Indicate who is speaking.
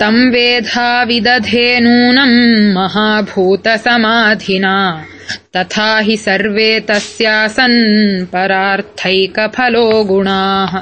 Speaker 1: तम् वेधा विदधेनूनम् महाभूतसमाधिना। तथा हि सर्वे तस्यासन् परार्थैकफलो गुणाः।